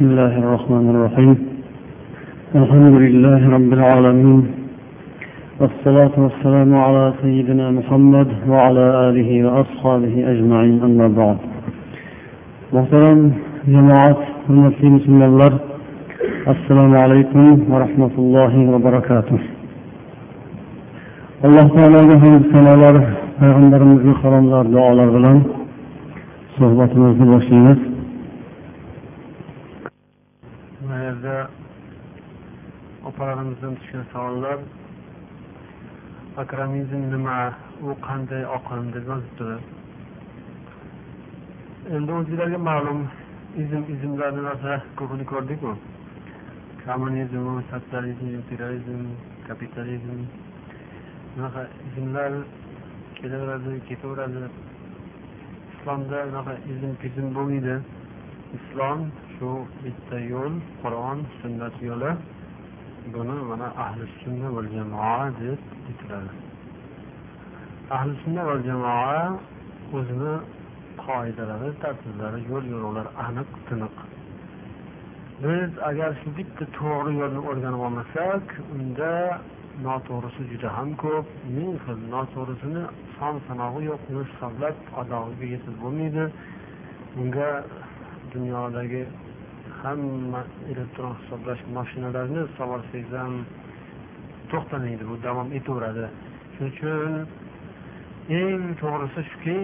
بسم الله الرحمن الرحيم. الحمد لله رب العالمين. والصلاة والسلام على سيدنا محمد وعلى آله وأصحابه أجمعين. أما بعد. محترم جماعة المسلمين بسم الله السلام عليكم ورحمة الله وبركاته. الله تعالى رحمه السلام عليكم ورحمة الله وبركاته صحبتنا في opalarimizdan tushgan savollar. Akramizm nima? U qanday oqim deb yozibdilar endi o'zinglarga ma'lum izm izmlarni narsa ko'pini ko'rdikku. Kommunizm sotsializm imperializm kapitalizm. Bunaqa izmlar kelaveradi ketaveradi. Islomda unaqa izm pizm bo'lmaydi. Islom shu bitta yo'l qur'on sunnat yo'li. Buni mana ahli sunna va jamoa deb bitiladi ahli sunna va jamoa o'zini qoidalari tartiblari yo'l yo'riqlari aniq tiniq. Biz agar shu bitta to'g'ri yo'lni o'rganib olmasak unda noto'g'risi juda ham ko'p. Ming xil noto'g'risini son sanog'i yo'q uni hisoblab adog'iga yetib bo'lmaydi. Bunga dunyodagi hamma elektron hisoblash mashinalarini savolsangiz ham to'xtamaydi bu davom etaveradi. Shuning uchun eng to'g'risi shuki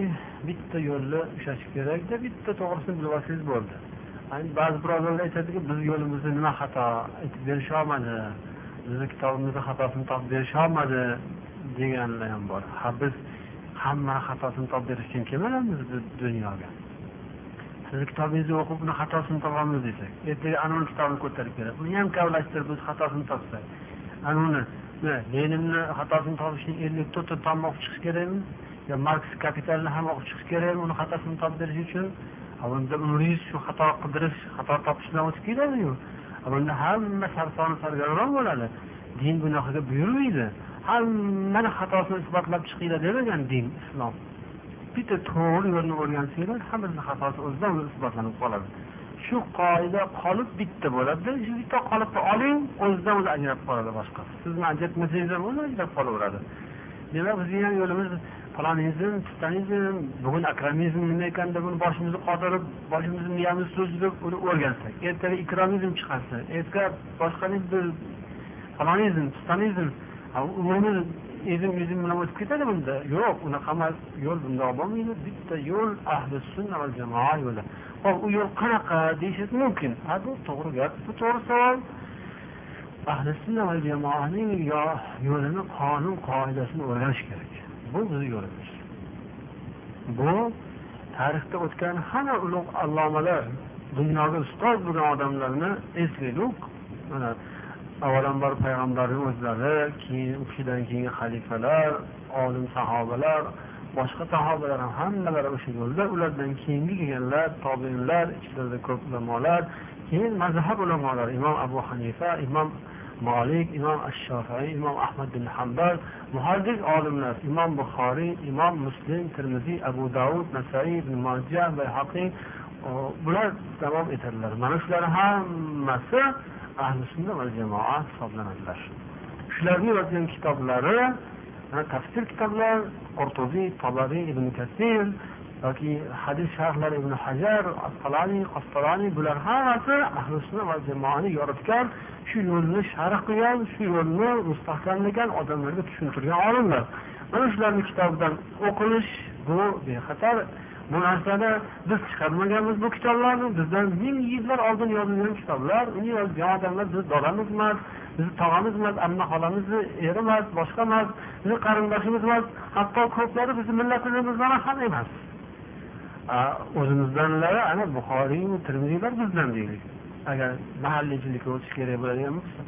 bitta yo'lni ushlash kerakda bitta to'g'risini bilib olsangiz bo'ldi ba'zi birodarlar aytadiki biz yo'limizda nima xato aytib berisholmadi? Bizni kitobimizni xatosini topib berisholmadi? deganlar ham bor. Ha biz hammani xatosini topib berish uchun kelmaganmiz bu dunyoga. Sizni kitobingizni o'qib uni xatosini topamiz desak ertaga anavini kitobini ko'tarib keladi uni ham kavlashtirib biz xatosini topsak. Anavini leninni xatosini topish uchun ellik to'rtta tom o'qib chiqish kerakmi? Yo marks kapitalni ham o'qib chiqish kerakmi uni xatosini topib berish uchun bunda umringiz shu xato qidirish xato topish bilan o'tib ketadiyu bunda hamma sarsoni sargardon bo'ladi. Din bunaqaga buyurmaydi. Hammani xatosini isbotlab chiqinglar demagan din islom. Bitta to'g'ri yo'lni o'rgansanglar hammasini xatosi o'zidan o'zi isbotlanib qoladi. Shu qoida qolib bitta bo'ladida shu bitta qolipni oling o'zidan o'zi ajrab qoladi boshqa. Sizni ajratmasangiz ham o'zi ajrab qolaveradi. Demak bizni ham yo'limiz falonizm pistonizm bugun akramizm nima ekan deb uni boshimizni qotirib boshimizni miyamizni so'zdirib uni o'rgansak ertaga ikromizm chiqarsa ertaga boshqa falonizm pistonizm umumiy ezim yuzim bilan o'tib ketadi bunda. Yo'q unaqa emas. Yo'l bundoq bo'lmaydi. Bitta yo'l ahli sunna va jamoa yo'li. Hop u yo'l qanaqa deyishingiz mumkin? Ha bu to'g'ri gap. Bu to'g'ri savol. Ahli sunna va jamoaning yo'lini qonun qoidasini o'rganish kerak. Bu bizni yo'limiz bu tarixda o'tgan hamma ulug' allomalar dunyoga ustoz bo'lgan odamlarni eslaylik. Mana avvalambor payg'ambarni o'zlari keyin u kishidan keyingi xalifalar olim sahobalar boshqa sahobalar ham hammalari o'sha yo'lda ulardan keyingi kelganlar tobinlar ichlarida ko'p ulamolar keyin mazhab ulamolari imom abu hanifa imom molik imom ashshofiy imom ahmad bin hambal muhaddis olimlar imom buxoriy imom muslim termiziy abu davud nasaiy ibn majah bayhaqiy bular davom etadilar mana shular hammasi ahli sunna va jamoa hisoblanadilar. Shularni yozgan kitoblari tafsir kitoblar qurtubiy tobariy ibn kasir yoki hadis sharhlari ibn hajar asqaloniy qostaloniy bular hammasi ahli sunna va jamoani yoritgan shu yo'lni sharh qilgan shu yo'lni mustahkamlagan odamlarga tushuntirgan olimlar. Mana shularni kitobidan o'qilish bu bexatar bu narsani biz chiqarmaganmiz bu kitoblarni. Bizdan ming yillar oldin yozilgan kitoblar. Uni yozgan odamlar bizni dodamiz emas bizni tog'amiz emas amma xolamizni eri emas boshqa emas bizni qarindoshimiz emas hatto ko'plari bizni millatimizdan ham emas. O'zimizdanlari ana buxoriy termiziylar bizdan deylik. Agar mahalliychilikka o'tish kerak bo'ladigan bo'lsa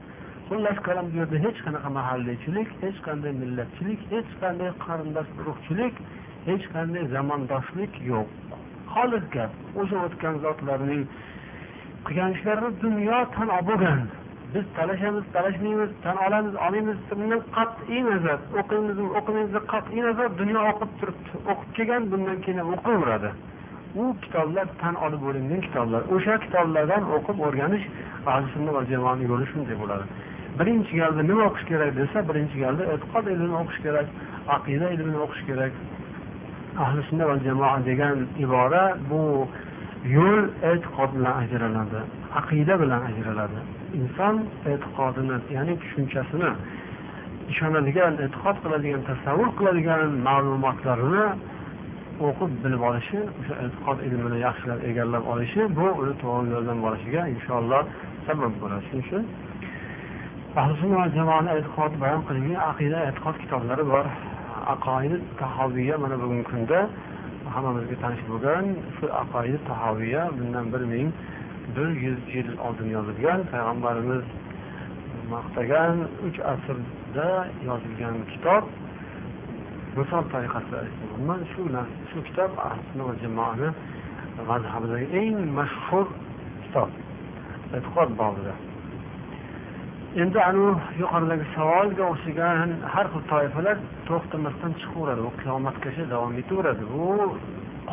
xullas kalom bu yerda hech qanaqa mahalliychilik hech qanday millatchilik hech qanday qarindosh urug'chilik hech qanday zamondoshlik yo'q. Xolis gap o'sha o'tgan zotlarning qilgan ishlarini dunyo tan bo'lgan biz talashamiz talashmaymiz tan olamiz olmaymiz bundan qat'iy nazar o'qiymizmi o'qimaymizdan qat'iy nazar dunyo o'qib turibdi. O'qib kelgan bundan keyin o'qiyveradi. U kitoblar tan olib bo'lingan kitoblar. O'sha kitoblardan o'qib o'rganish ahli sunna va jamoani yo'li shunday bo'ladi birinchi galda nima o'qish kerak desa birinchi galda e'tiqod ilmini o'qish kerak aqida ilmini o'qish kerak. Ahli sunna va jamoa degan ibora bu yo'l e'tiqod bilan ajraladi aqida bilan ajraladi. Inson e'tiqodini ya'ni tushunchasini ishonadigan e'tiqod qiladigan tasavvur qiladigan ma'lumotlarini o'qib bilib olishi o'sha e'tiqod ilmini yaxshilab egallab olishi bu uni to'g'ri yo'ldan borishiga inshaalloh sabab bo'ladi. Shuning uchun ahli sunna va jamoani e'tiqod bayon qilingan aqida e'tiqod kitoblari bor. Aqoidi tahoviya mana bugungi kunda hammamizga tanish bo'lgan. Shu aqoidi tahoviya bundan bir ming bir yuz yil oldin yozilgan. Payg'ambarimiz maqtagan uch asrda yozilgan kitob misol tariqasida umuman shu shu kitob ahli va jamoani mazhabidagi eng mashhur kitob. E'tiqod bobida endi anavi yuqoridagi savolga o'xshagan har xil toifalar to'xtamasdan chiqaveradi. U qiyomatgacha davom etaveradi. Bu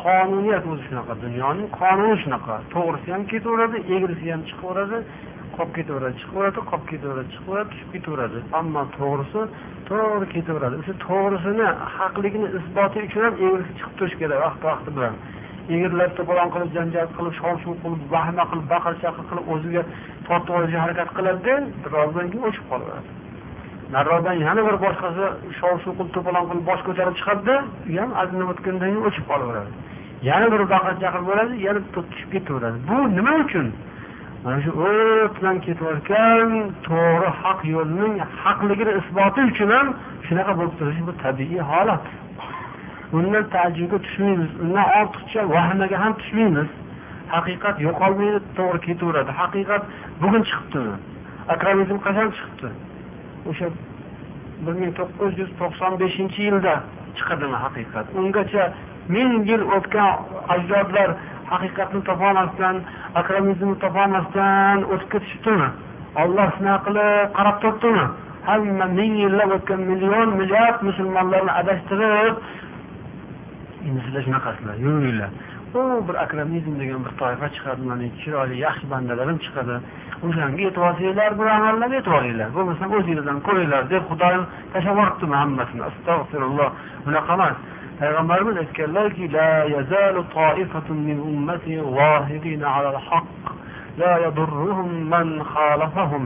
qonuniyat o'zi shunaqa dunyoning qonuni shunaqa. To'g'risi ham ketaveradi egrisi ham chiqaveradi qolib ketaveradi chiqaveradi qolib ketaveradi chiqaveradi tushib ketaveradi. Ammo to'g'risi to'g'ri ketaveradi. O'sha to'g'risini haqligini isboti uchun ham egrisi chiqib turishi kerak vaqti vaqti bilan. Egrilar to'polon qilib janjal qilib shov shuv qilib vahima qilib baqir chaqir qilib o'ziga tortib olishga harakat qiladida birozdan keyin o'chib qolaveradi. Nariroqdan yana bir boshqasi shov shuv qilib to'polon qilib bosh ko'tarib chiqadida u ham ozgina o'tgandan keyin o'chib qolaveradi. Yana bir baqir chaqir bo'ladi yana tushib ketaveradi. Bu nima uchun? Mana shu o't bilan ketayotgan to'g'ri haq yo'lning haqligini isboti uchun ham shunaqa bo'lib turishi bu tabiiy holat. Undan taajjubga tushmaymiz undan ortiqcha vahimaga ham tushmaymiz. Haqiqat yo'qolmaydi to'g'ri ketaveradi. Haqiqat bugun chiqibdi. Akramizm qachon chiqibdi? O'sha bir ming to'qqiz yuz to'qson beshinchi yilda chiqadimi haqiqat? Ungacha ming yil o'tgan ajdodlar haqiqatni topolmasdan akramizmni topolmasdan o'tib ketishibdimi olloh shunaqa qilib qarab turibdimi? Hamma ming yillab o'tgan million milliard musulmonlarni adashtirib endi sizlar shunaqasizlar yuringlar u bir akramizm degan bir toifa chiqadi mana chiroyli yaxshi bandalarim chiqadi. O'shanga e'tibor bersanglar bir amallarga e'tibor beringlar bo'lmasam o'zinglardan ko'ringlar deb xudoyim tashlab yuboribdimi hammasini astag'firulloh bunaqa emas. Payg'ambarimiz aytganlarki la yazalu toifatun min ummati zohirin alal haqq la yadurruhum man khalafahum.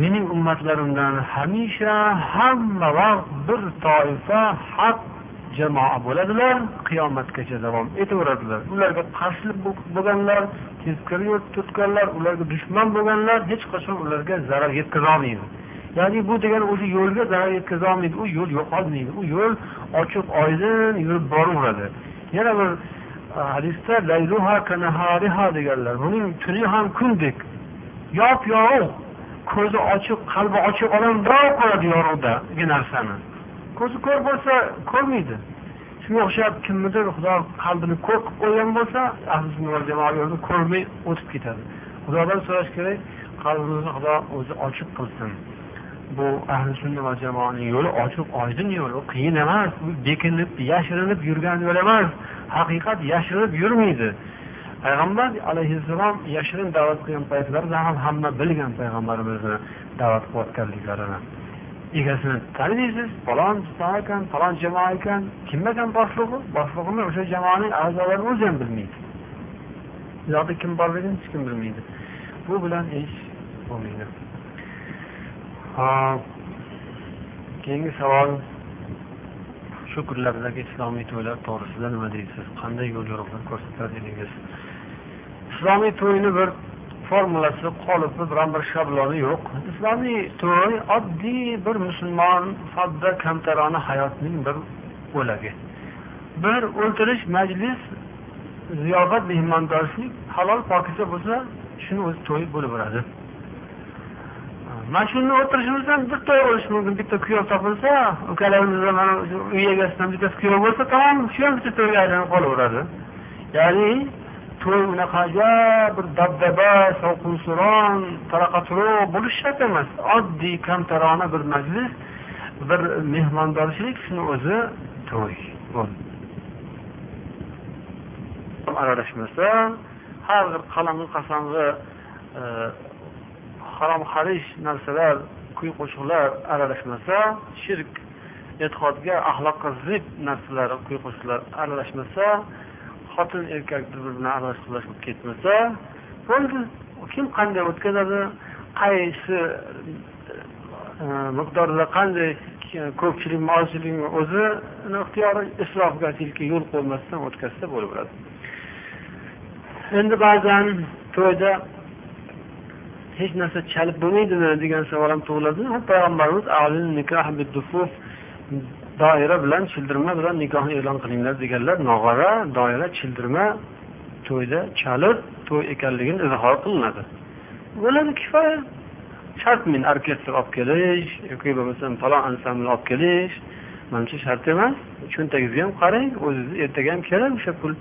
Mening ummatlarimdan hamisha hamma vaqt bir toifa haq jamoa bo'ladilar qiyomatgacha davom etaveradilar. Ularga qarshilik bo'lganlar teskari yo'l tutganlar ularga dushman bo'lganlar hech qachon ularga zarar yetkazolmaydi ya'ni bu degani o'sha yo'lga zarar yetkazolmaydi u yo'l yo'qolmaydi. U yo'l ochiq oydin yurib boraveradi. Yana bir e, hadisda layluha deganlar buning tuni ham kundek. Yop yorug' ko'zi ochiq qalbi ochiq odam birov ko'radi yorug'dagi narsani. Ko'zi ko'r bo'lsa ko'rmaydi. Shunga o'xshab kimnidir xudo qalbini ko'r qilib qo'ygan bo'lsa ahli sunna va jamoa yo'lini ko'rmay o'tib ketadi. Xudodan so'rash kerak qalbimizni xudo o'zi ochiq qilsin. Bu ahli sunna va jamoani yo'li ochiq oydin yo'l u qiyin emas u bekinib yashirinib yurgan yo'l emas haqiqat yashirinib yurmaydi. Payg'ambar alayhissalom yashirin da'vat qilgan paytlarida ham hamma bilgan payg'ambarimizni da'vat qilayotganliklarini egasini taniysiz falon ekan falon jamoa ekan kim ekan boshlig'i boshlig'ini o'sha jamoaning a'zolari o'zi ham bilmaydi u yoqda kim borligini hech kim bilmaydi bu bilan ish bo'lmaydi keyingi savol shu kunlardagi islomiy to'ylar to'g'risida nima deysiz qanday yo'l yo'riqlar ko'rsatar edingiz islomiy to'yni bir formulasi qolipi biron bir shabloni yo'q. Islomiy to'y oddiy bir musulmon sodda kamtarona hayotning bir bo'lagi bir o'ltirish majlis ziyofat mehmondorchilik halol pokiza bo'lsa shuni o'zi to'y bo'laveradi mana shuni o'tirishimizdan bir to'y bo'lishi mumkin bitta kuyov topilsa ukalarimizdan mana uy egasidan bittasi kuyov bo'lsa tamom shu ham bitta to'yga aylanib qolaveradi. Ya'ni to'y unaqa bir dabdaba shovqinsuron taraqaturuq bo'lishi shart emas. Oddiy kamtarona bir majlis bir mehmondorchilik shuni o'zi to'y. Aralashmasa har bir qalang'i qasang'i e, harom harish narsalar kuy qo'shiqlar aralashmasa shirk e'tiqodga axloqqa zid narsalar kuy qo'shiqlar aralashmasa xotin erkak bir biri bilan aralash ketmasa bo'ldi. Kim qanday o'tkazadi? Qaysi e, miqdorda qanday ko'pchilikmi ozchilikmi o'zini ixtiyori isrofgarchilikka yo'l qo'ymasdan o'tkazsa bo'laveradi endi ba'zan to'yda hech narsa chalib bo'lmaydimi degan savol ham tug'iladi payg'ambarimiz doira bilan childirma bilan nikohni e'lon qilinglar deganlar nog'ora doira childirma to'yda chalib to'y ekanligini izhor qilinadi. Bo'ladi kifoya. Shartmi orkestr olib kelish yoki bo'lmasam falon ansambl olib kelish manimcha shart emas. Cho'ntagingizga ham qarang o'zizni ertaga ham kerak o'sha pul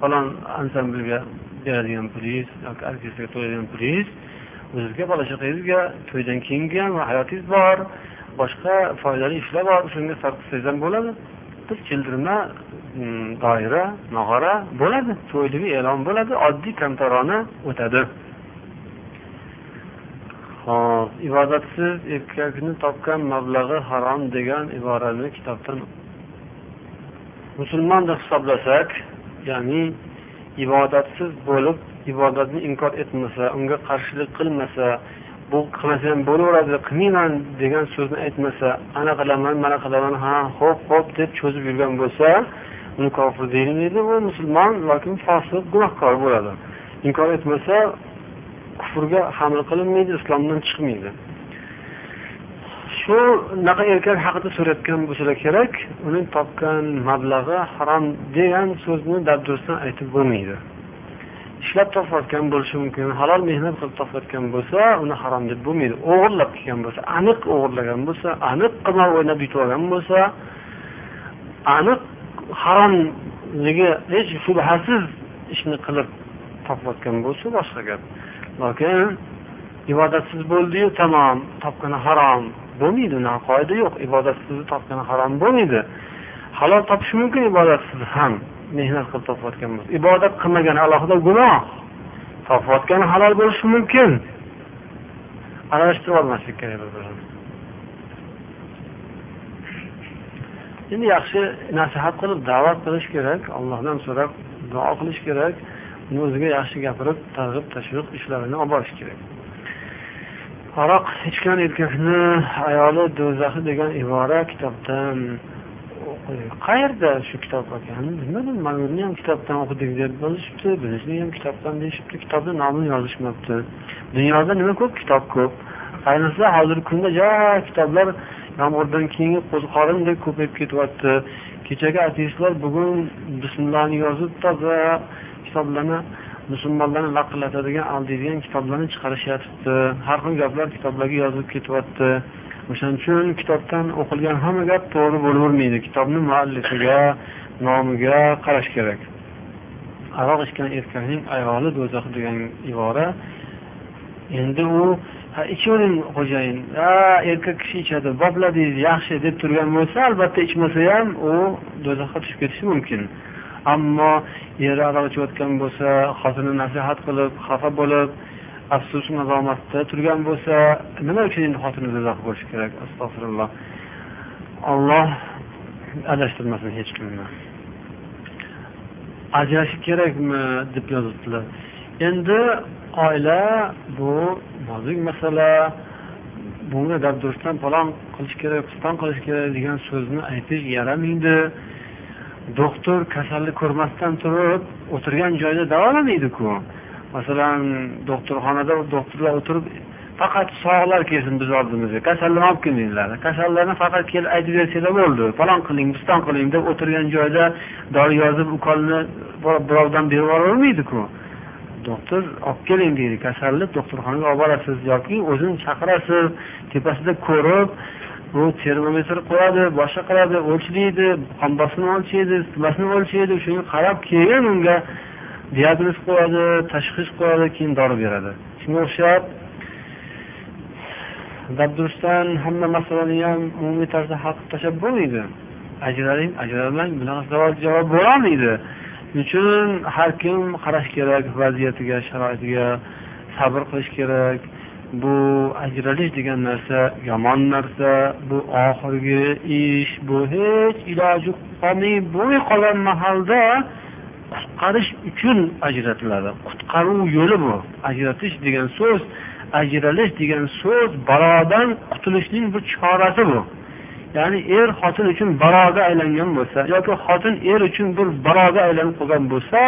falon ansamblga beradigan pulingiz yoki orkestrga to'laydigan pulingiz o'zizga bola chaqangizga to'ydan keyingi ham hayotingiz bor. Boshqa foydali ishlar bor shunga sarf qilsangiz ham bo'ladi bir childirma mm, doira nog'ora bo'ladi to'yligi e'lon bo'ladi oddiy kamtarona o'tadi. Hop ibodatsiz erkakni topgan mablag'i harom degan iborani kitobdan musulmon deb hisoblasak ya'ni ibodatsiz bo'lib ibodatni inkor etmasa unga qarshilik qilmasa bu qilmasam bo'laveradi qilmayman degan so'zni aytmasa ana qilaman mana qilaman ha ho'p ho'p deb cho'zib yurgan bo'lsa uni kofir deyilmaydi u musulmon yoki fosiq gunohkor bo'ladi. Inkor etmasa kufrga hamil qilinmaydi islomdan chiqmaydi. Shu naqa erkak haqida so'rayotgan bo'lsalar kerak uni topgan mablag'i harom degan so'zni dabdurustdan aytib bo'lmaydi. Ishlab topayotgan bo'lishi mumkin halol mehnat qilib topayotgan bo'lsa uni harom deb bo'lmaydi. O'g'irlab kelgan bo'lsa aniq o'g'irlagan bo'lsa aniq qimor o'ynab yutib olgan bo'lsa aniq haromligi hech shubhasiz ishni qilib topayotgan bo'lsa boshqa gap. Lokin ibodatsiz bo'ldiyu tamom topgani harom bo'lmaydi unaqa qoida yo'q. Ibodatsizni topgani harom bo'lmaydi. Halol topish mumkin ibodatsiz ham. Mehnat qilib topayotgan bo'lsa ibodat qilmagan alohida gunoh. Topayotgan halol bo'lishi mumkin. Aralashtirib olmaslik kerak bir birini endi yaxshi nasihat qilib da'vat qilish kerak allohdan so'rab duo qilish kerak uni o'ziga yaxshi gapirib targ'ib tashviq ishlarini olib borish kerak. Aroq ichgan erkakni ayoli do'zaxi degan ibora kitobdan qayerda shu kitob ekan? Bilmadim mana buni ham kitobdan o'qidik deb yozishibdi bunisini ham kitobdan deyishibdi kitobni nomini yozishmabdi. Dunyoda nima ko'p kitob ko'p. Ayniqsa hozirgi kunda jo kitoblar yomg'irdan keyingi qo'ziqorindek ko'payib ketyapti. Kechagi ateistlar bugun bismillahni yozib toza kitoblarni musulmonlarni laqillatadigan aldaydigan kitoblarni chiqarishyapti. Har xil gaplar kitoblarga yozilib ketyapti. O'shaning uchun kitobdan o'qilgan hamma gap to'g'ri bo'lavermaydi kitobni muallifiga nomiga qarash kerak. Aroq ichgan erkakning ayoli do'zax degan ibora endi u ichavering xo'jayin. Erkak kishi ichadi bopladingiz yaxshi deb turgan bo'lsa albatta ichmasa ham u do'zaxga tushib ketishi mumkin. Ammo eri aroq ichayotgan bo'lsa xotini nasihat qilib xafa bo'lib afsus nadomatda turgan bo'lsa nima uchun endi xotini do'zax bo'lishi kerak? Astag'firulloh. Olloh adashtirmasin hech kimni. Ajrashish kerakmi? deb yozibdilar. Endi oila bu nozik masala. Bunga dabdurustdan falon qilish kerak piston qilish kerak degan so'zni aytish yaramaydi. Doktor kasallik ko'rmasdan turib o'tirgan joyda davolamaydiku masalan doktorxonada doktorlar o'tirib faqat sog'lar kelsin bizni oldimizga. Kasallarni olib kelmanglar kasallarni faqat kelib aytib bersanglar bo'ldi. Falon qiling piston qiling deb o'tirgan joyda dori yozib ukolni birovdan berib yuboravermaydiku doktor olib keling deydi. Kasalni doktorxonaga olib borasiz yoki o'zini chaqirasiz tepasida ko'rib u termometr qo'yadi boshqa qiladi o'lchaydi qon bosimini o'lchaydi nimasini o'lchaydi shunga qarab keyin unga diagnoz qo'yadi tashxis qo'yadi keyin dori beradi. Shunga o'xshab dabdurustdan hamma masalani ham umumiy tarzda hal qilib tashlab bo'lmaydi. Ajraling ajralmang bunaqa savol javob bo'lolmaydi. Shuning uchun har kim qarash kerak vaziyatiga sharoitiga sabr qilish kerak. Bu ajralish degan narsa yomon narsa bu oxirgi ish bu hech iloji qolmay bo'lmay qolgan mahalda qutqarish uchun ajratiladi. Qutqaruv yo'li bu. Ajratish degan so'z ajralish degan so'z balodan qutulishning bir chorasi bu. Ya'ni er xotin uchun baloga aylangan bo'lsa yoki xotin er uchun bir baloga aylanib qolgan bo'lsa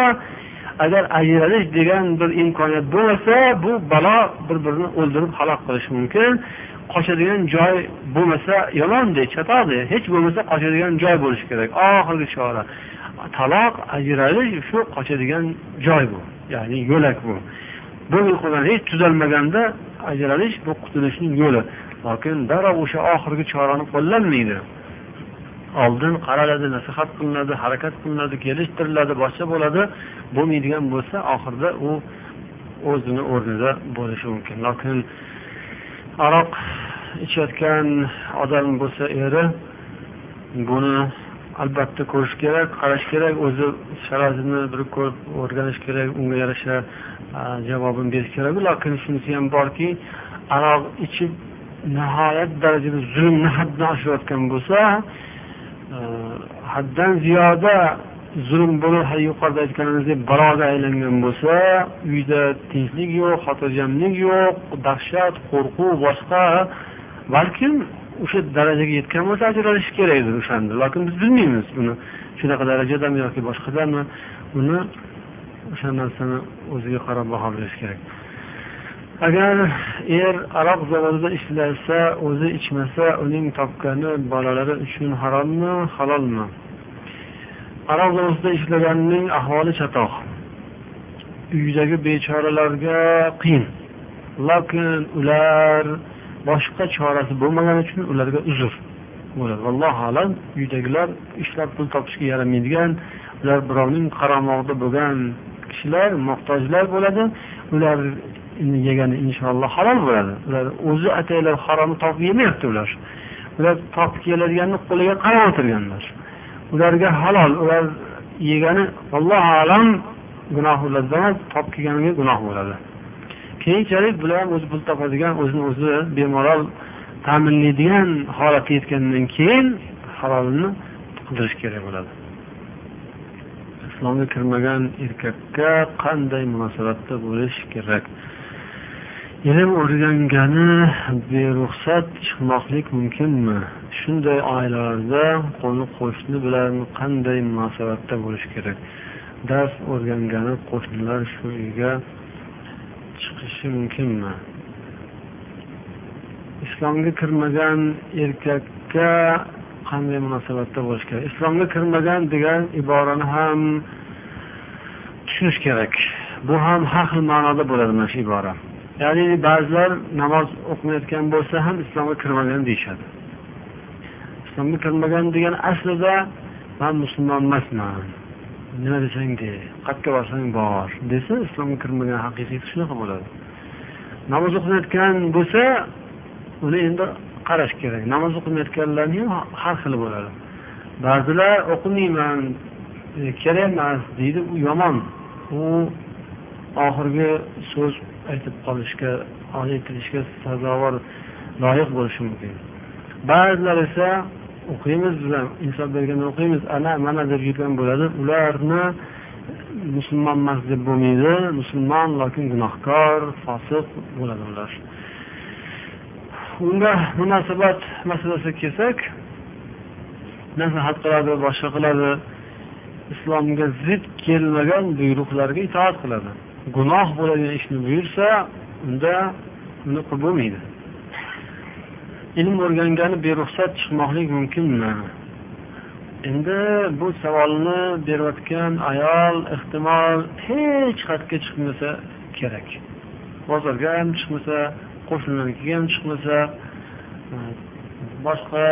agar ajralish degan bir imkoniyat bo'lmasa bu balo bir birini o'ldirib halok qilishi mumkin. Qochadigan joy bo'lmasa yomonda chatoqda hech bo'lmasa qochadigan joy bo'lishi kerak. Oxirgi chora. Taloq ajralish shu qochadigan joy bu. Ya'ni yo'lak bu. Bu uyqudan hech tuzalmaganda ajralish bu qutulishning yo'li. Lokin darrov o'sha oxirgi chorani qo'llanmaydi. Oldin qaraladi nasihat qilinadi harakat qilinadi kelishtiriladi boshqa bo'ladi. Bo'lmaydigan bo'lsa oxirida u o'zini o'rnida bo'lishi mumkin. Lokin aroq ichayotgan odam bo'lsa eri buni albatta ko'rish kerak qarash kerak o'zi sharoitini bir ko'rib o'rganish kerak unga yarasha javobini berish kerak. Lokin shunisi ham borki aroq ichib nihoyat darajada zulmni haddan oshirayotgan bo'lsa haddan ziyoda zulm bo'lib hali yuqorida aytganimizdek baloga aylangan bo'lsa uyda tinchlik yo'q xotirjamlik yo'q dahshat qo'rquv boshqa balkim o'sha darajaga yetgan bo'lsa ajralishi kerak edi o'shanda. Lokin biz bilmaymiz buni shunaqa darajadami yoki boshqadami. Buni o'sha narsani o'ziga qarab baho berish kerak. Agar er aroq zavodida ishlasa o'zi ichmasa uning topgani bolalari uchun harommi halolmi? Aroq zavodida ishlaganning ahvoli chatoq. Uydagi bechoralarga qiyin. Lokin ular boshqa chorasi bo'lmagani uchun ularga uzr. Bo'ladi vallohu alam uydagilar ishlab pul topishga yaramaydigan ular birovning qaramog'ida bo'lgan kishilar muhtojlar bo'ladi ular yegani inshaalloh halol bo'ladi. Ular o'zi ataylar haromni topib yemayapti ular. Ular topib keladiganni qo'liga qarab o'tirganlar. Ularga halol ular yegani allohu alam gunoh ularda emas topib kelganiga gunoh bo'ladi. Keyinchalik bular ham o'zi pul topadigan o'zini o'zi bemalol ta'minlaydigan holatga yetgandan keyin halolini qidirish kerak bo'ladi. Islomga kirmagan erkakka qanday munosabatda bo'lish kerak? Ilm o'rgangani beruxsat chiqmoqlik mumkinmi? Shunday oilalarda qo'ni qo'shni bilan qanday munosabatda bo'lish kerak? Dars o'rgangani qo'shnilar shu uyga chiqishi mumkinmi? Islomga kirmagan erkakka qanday munosabatda bo'lish kerak? Islomga kirmagan degan iborani ham tushunish kerak. Bu ham har xil ma'noda bo'ladi mana shu ibora. Ya'ni ba'zilar namoz o'qimayotgan bo'lsa ham islomga kirmagan deyishadi. Islomga kirmagan degani aslida man musulmon emasman. Nima desang de qayerga borsang bor. Desa islomga kirmagan haqiqiy shunaqa bo'ladi namoz o'qimayotgan bo'lsa uni endi qarash kerak. Namoz o'qimayotganlarni ham har xili bo'ladi. Ba'zilar o'qimayman e, kerak emas deydi u yomon. U oxirgi so'z aytib qolishga aytilishga sazovor loyiq bo'lishi mumkin. Ba'zilar esa o'qiymiz bilan insof berganda o'qiymiz. Ana mana deb yurgan bo'ladi. Ularni musulmon emas deb bo'lmaydi. Musulmon lokin gunohkor fosiq bo'ladi ular. Unga munosabat masalasiga kelsak nasihat qiladi boshqa qiladi. Islomga zid kelmagan buyruqlarga itoat qiladi. Gunoh bo'ladigan ishni buyursa unda uni qilib bo'lmaydi ilm o'rgangani beruxsat chiqmoqlik mumkinmi? Endi bu savolni berayotgan ayol ehtimol hech qayerga chiqmasa kerak. Bozorga ham chiqmasa qo'shnilarnikiga ham chiqmasa boshqa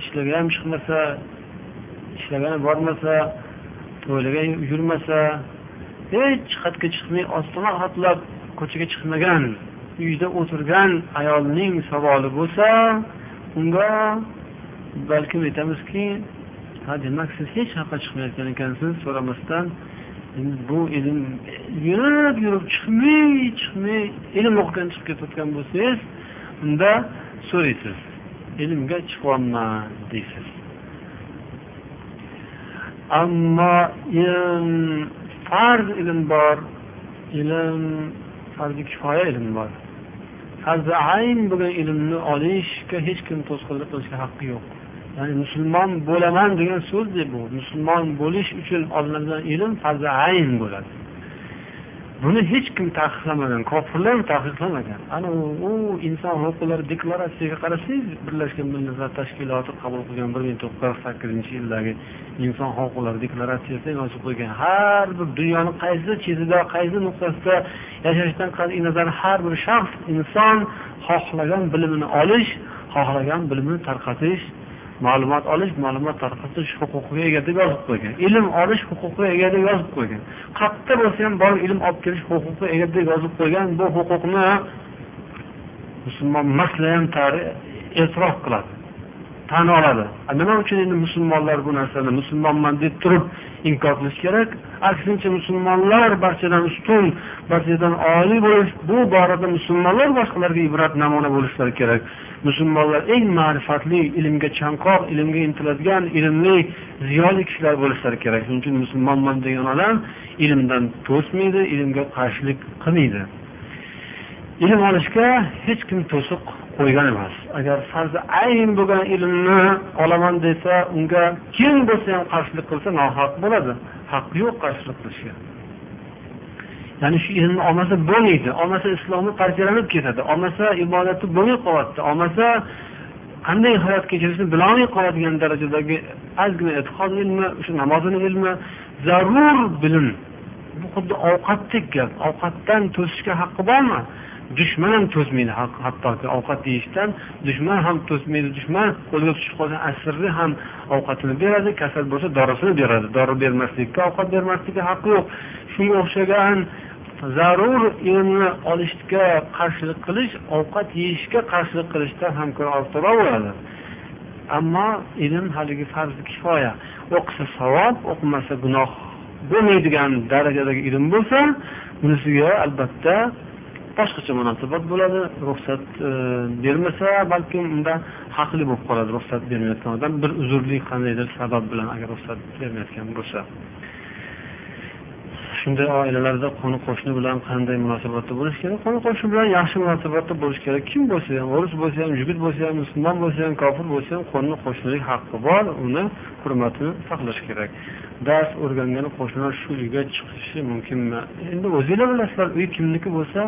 ishlarga ham chiqmasa ishlagani bormasa to'ylarga yurmasa hech qayerga chiqmay ostona hatlab ko'chaga chiqmagan. Uyda o'tirgan ayolning savoli bo'lsa unga balkim aytamizki ha demak siz hech qayoqqa chiqmayotgan ekansiz so'ramasdan endi bu ilm yurib yurib chiqmay chiqmay ilm o'qigan chiqib ketayotgan bo'lsangiz unda so'raysiz ilmga chiqyapman deysiz. Ammo ilm farz ilm bor ilm farzi kifoya ilm bor. Ayn bo'lgan ilmni olishga hech kim to'sqinlik qilishga haqqi yo'q. Ya'ni musulmon bo'laman degan so'zdek bu. Musulmon bo'lish uchun olinadigan ilm farzi ayn bo'ladi. Buni hech kim taqiqlamagan kofirlar taqiqlamagan. Ana u inson huquqlari deklaratsiyasiga qarasangiz birlashgan millatlar tashkiloti qabul qilgan bir ming to'qqiz yuz qirq sakkizinchi yildagi inson huquqlari deklaratsiyasida yozib qo'ygan har bir dunyoni qaysi chetida qaysi nuqtasida yashashdan qat'iy nazar har bir shaxs inson xohlagan bilimini olish xohlagan bilimini tarqatish ma'lumot olish ma'lumot tarqatish huquqiga ega deb yozib qo'ygan. Ilm olish huquqiga ega deb yozib qo'ygan. Qayerda bo'lsa ham borib ilm olib kelish huquqiga ega deb yozib qo'ygan bu huquqni musulmon masla ham e'tirof qiladi. Tan oladi. Nima uchun endi musulmonlar bu narsani musulmonman deb turib inkor qilish kerak? Aksincha musulmonlar barchadan ustun barchadan oliy bo'lish bu borada musulmonlar boshqalarga ibrat namuna bo'lishlari kerak. Musulmonlar eng ma'rifatli ilmga chanqoq ilmga intiladigan ilmli ziyoli kishilar bo'lishlari kerak. Shuning uchun musulmonman degan odam ilmdan to'smaydi ilmga qarshilik qilmaydi. Ilm olishga hech kim to'siq qo'ygan emas agar farzi ayn bo'lgan ilmni olaman desa unga kim bo'lsa ham qarshilik qilsa nohaq bo'ladi. Haqqi yo'q qarshilik qilishga. Ya'ni shu ilmni olmasa bo'lmaydi olmasa islomi parchalanib ketadi olmasa ibodati bo'lmay qolyapti olmasa qanday hayot kechirishni bilolmay qoladigan darajadagi ozgina e'tiqod ilmi o'sha namozini ilmi zarur bilim. Bu xuddi ovqatdek gap. Ovqatdan to'sishga haqqi bormi? Dushman ham to'smaydi hattoki ovqat yeyishdan dushman ham to'smaydi dushman qo'lga tushib qolsa asirni ham ovqatini beradi kasal bo'lsa dorisini beradi. Dori bermaslikka ovqat bermaslikka haqqi yo'q. Shunga o'xshagan zarur ilmni olishga qarshilik qilish ovqat yeyishga qarshilik qilishdan ham ko'ra ortiqroq bo'ladi. Ammo ilm haligi farzi kifoya. O'qisa savob o'qimasa gunoh bo'lmaydigan darajadagi ilm bo'lsa bunisiga albatta boshqacha munosabat bo'ladi ruxsat e, bermasa balkim unda haqli bo'lib qoladi ruxsat bermayotgan odam. Bir uzrli qandaydir sabab bilan agar ruxsat bermayotgan bo'lsa. Shunday oilalarda qo'ni qo'shni bilan qanday munosabatda bo'lish kerak? Qo'ni qo'shni bilan yaxshi munosabatda bo'lish kerak. Kim bo'lsa ham o'ris bo'lsa ham yigit bo'lsa ham musulmon bo'lsa ham kofir bo'lsa ham qo'ni qo'shnilik haqqi bor. Uni hurmatini saqlash kerak. Dars o'rgangan qo'shnilar shu uyga chiqishi mumkinmi? Endi o'zinglar bilasizlar uy kimniki bo'lsa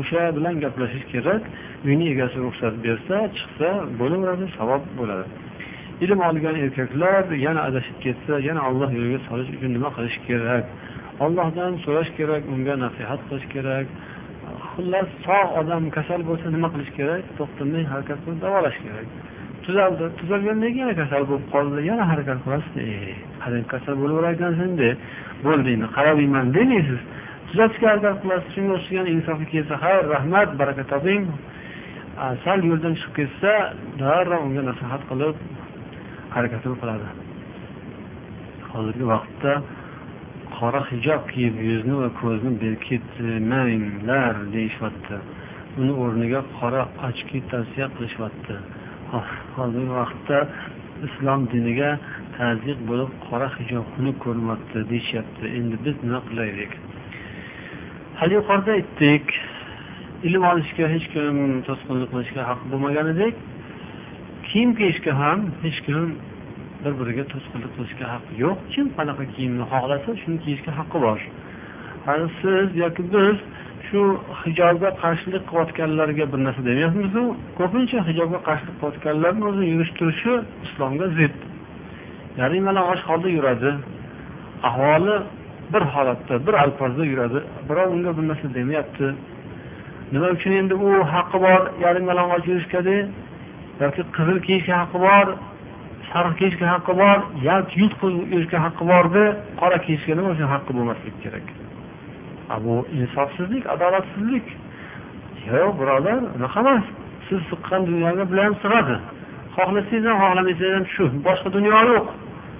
o'sha bilan gaplashish kerak. Uyni egasi ruxsat bersa chiqsa bo'laveradi savob bo'ladi. Ilm olgan erkaklar yana adashib ketsa yana alloh yo'liga solish uchun nima qilish kerak? Ollohdan so'rash kerak unga nasihat qilish kerak. Xullas sog' odam kasal bo'lsa nima qilish kerak? To'xtamay harakat qilib davolash kerak. Tuzaldi. Tuzalgandan keyin yana kasal bo'lib qoldi? Yana harakat qilasiz eh, qarang kasal bo'laverar ekansan de. Bo'ldi endi qarab demaysiz tuzatishga harakat qilasiz. Shunga o'xshagan insofga kelsa xayr rahmat baraka toping. Sal yo'ldan chiqib ketsa darrov unga nasihat qilib harakatini qiladi hozirgi vaqtda qora hijob kiyib yuzni va ko'zni berkitmanglar deyishyapti uni o'rniga qora ochki tavsiya qilishyapti ah, hozirgi vaqtda islom diniga tazyiq bo'lib qora hijob xunuk ko'rinyapti deyishyapti. Endi biz nima qilaylik? Hali yuqorida aytdik ilm olishga hech kim to'sqinlik qilishga haqqi bo'lmaganidek kiyim kiyishga ham hech kim bir biriga to'sqinlik qilishga haqqi yo'q. Kim qanaqa kiyimni xohlasa shuni kiyishga haqqi bor. Hali siz yoki biz shu hijobga qarshilik qilayotganlarga bir narsa demayapmizu. Ko'pincha hijobga qarshilik qilayotganlarni o'zi yurish turishi islomga zid. Yarim och holda yuradi ahvoli bir holatda bir alpozda yuradi birov unga bir narsa demayapti. Nima uchun endi u haqqi bor yarim yalang'och yurishgade yoki qizil kiyishga haqqi bor sariq kiyishga haqqi bor yalt yut yurishga haqqi bordi qora kiyishga nima uchun haqqi bo'lmasligi kerak? Bu insofsizlik adolatsizlik? Yo'q birodar unaqa emas. Siz siqqan dunyoga bular ham sig'adi. Xohlasangiz ham xohlamasangiz ham shu. Boshqa dunyo yo'q.